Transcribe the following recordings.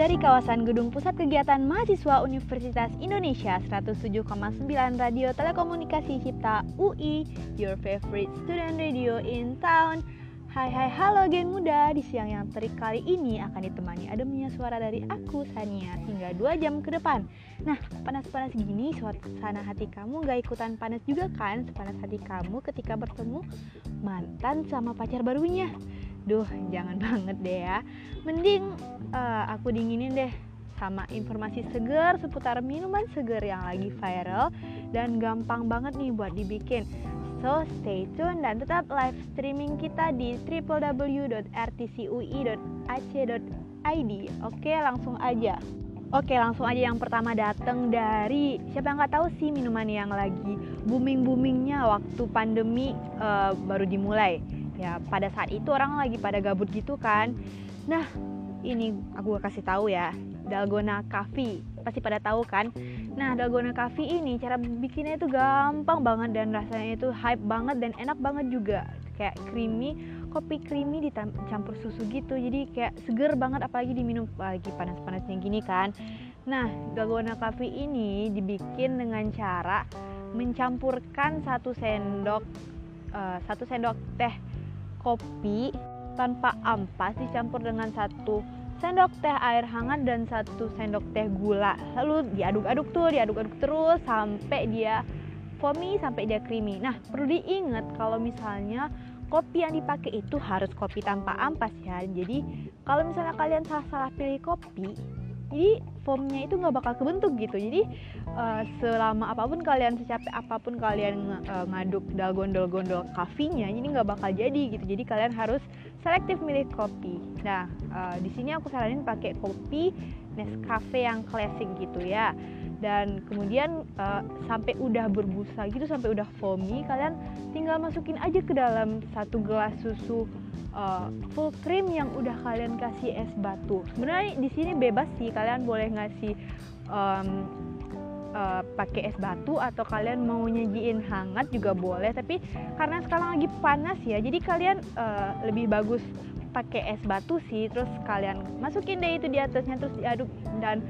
Dari kawasan Gedung Pusat Kegiatan Mahasiswa Universitas Indonesia 107,9 Radio Telekomunikasi Cipta UI, your favorite student radio in town. Hai hai halo gen muda, di siang yang terik kali ini akan ditemani ademnya suara dari aku Sania hingga 2 jam ke depan. Nah panas-panas gini suasana hati kamu gak ikutan panas juga kan? Sepanas hati kamu ketika bertemu mantan sama pacar barunya Duh jangan banget deh ya. Mending uh, aku dinginin deh sama informasi segar seputar minuman segar yang lagi viral dan gampang banget nih buat dibikin. So stay tune dan tetap live streaming kita di www.rtcui.ac.id Oke langsung aja. Oke langsung aja yang pertama datang dari siapa yang nggak tahu sih minuman yang lagi booming boomingnya waktu pandemi uh, baru dimulai ya pada saat itu orang lagi pada gabut gitu kan. Nah ini aku kasih tahu ya. Dalgona coffee pasti pada tahu kan? Nah dalgona coffee ini cara bikinnya itu gampang banget dan rasanya itu hype banget dan enak banget juga. Kayak creamy kopi creamy dicampur susu gitu. Jadi kayak seger banget apalagi diminum lagi panas-panasnya gini kan. Nah dalgona coffee ini dibikin dengan cara mencampurkan satu sendok uh, satu sendok teh kopi tanpa ampas dicampur dengan satu sendok teh air hangat dan satu sendok teh gula. Lalu diaduk-aduk tuh diaduk-aduk terus sampai dia foamy sampai dia creamy. Nah perlu diingat kalau misalnya kopi yang dipakai itu harus kopi tanpa ampas ya. Jadi kalau misalnya kalian salah-salah pilih kopi jadi foamnya itu nggak bakal kebentuk gitu. Jadi uh, selama apa pun kalian secapek apa pun kalian uh, ngaduk dalgondol-gondol kafenya jadi nggak bakal jadi gitu. Jadi kalian harus selektif milih kopi. Nah uh, di sini aku saranin pakai kopi Nescafe yang klasik gitu ya dan kemudian uh, sampai udah berbusa gitu sampai udah foamy kalian tinggal masukin aja ke dalam satu gelas susu uh, full cream yang udah kalian kasih es batu. Sebenarnya di sini bebas sih kalian boleh ngasih um, uh, pakai es batu atau kalian mau nyajiin hangat juga boleh tapi karena sekarang lagi panas ya jadi kalian uh, lebih bagus pakai es batu sih terus kalian masukin deh itu di atasnya terus diaduk dan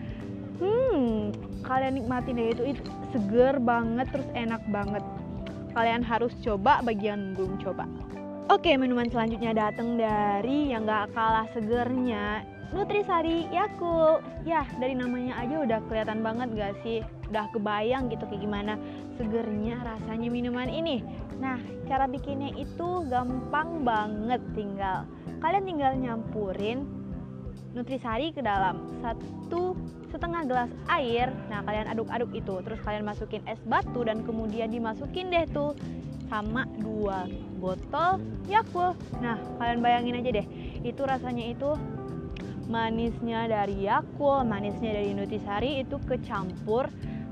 hmm kalian nikmatin deh itu itu seger banget terus enak banget kalian harus coba bagian belum coba Oke, minuman selanjutnya datang dari yang gak kalah segernya Nutrisari Yakult. Ya, dari namanya aja udah kelihatan banget gak sih? Udah kebayang gitu kayak gimana segernya rasanya minuman ini. Nah, cara bikinnya itu gampang banget tinggal. Kalian tinggal nyampurin nutrisari ke dalam satu setengah gelas air. Nah kalian aduk-aduk itu. Terus kalian masukin es batu dan kemudian dimasukin deh tuh sama dua botol Yakult. Nah kalian bayangin aja deh. Itu rasanya itu manisnya dari Yakult manisnya dari nutrisari itu kecampur.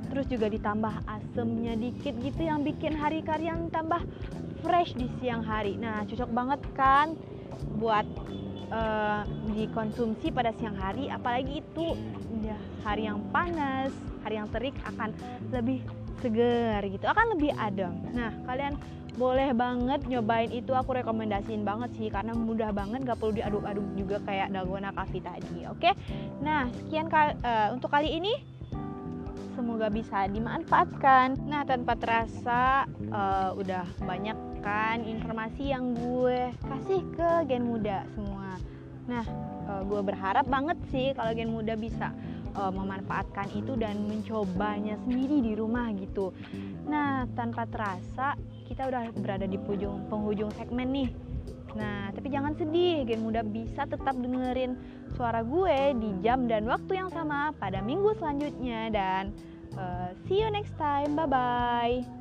Terus juga ditambah asemnya dikit gitu yang bikin hari kalian tambah fresh di siang hari. Nah cocok banget kan buat uh, dikonsumsi pada siang hari apalagi itu ya, hari yang panas hari yang terik akan lebih segar gitu akan lebih adem nah kalian boleh banget nyobain itu aku rekomendasiin banget sih karena mudah banget gak perlu diaduk-aduk juga kayak dalgona coffee tadi oke okay? nah sekian kali, uh, untuk kali ini semoga bisa dimanfaatkan nah tanpa terasa uh, udah banyak kan informasi yang gue kasih ke gen muda semua. Nah, uh, gue berharap banget sih kalau gen muda bisa uh, memanfaatkan itu dan mencobanya sendiri di rumah gitu. Nah, tanpa terasa kita udah berada di penghujung segmen nih. Nah, tapi jangan sedih, Gen Muda bisa tetap dengerin suara gue di jam dan waktu yang sama pada minggu selanjutnya dan uh, see you next time. Bye bye.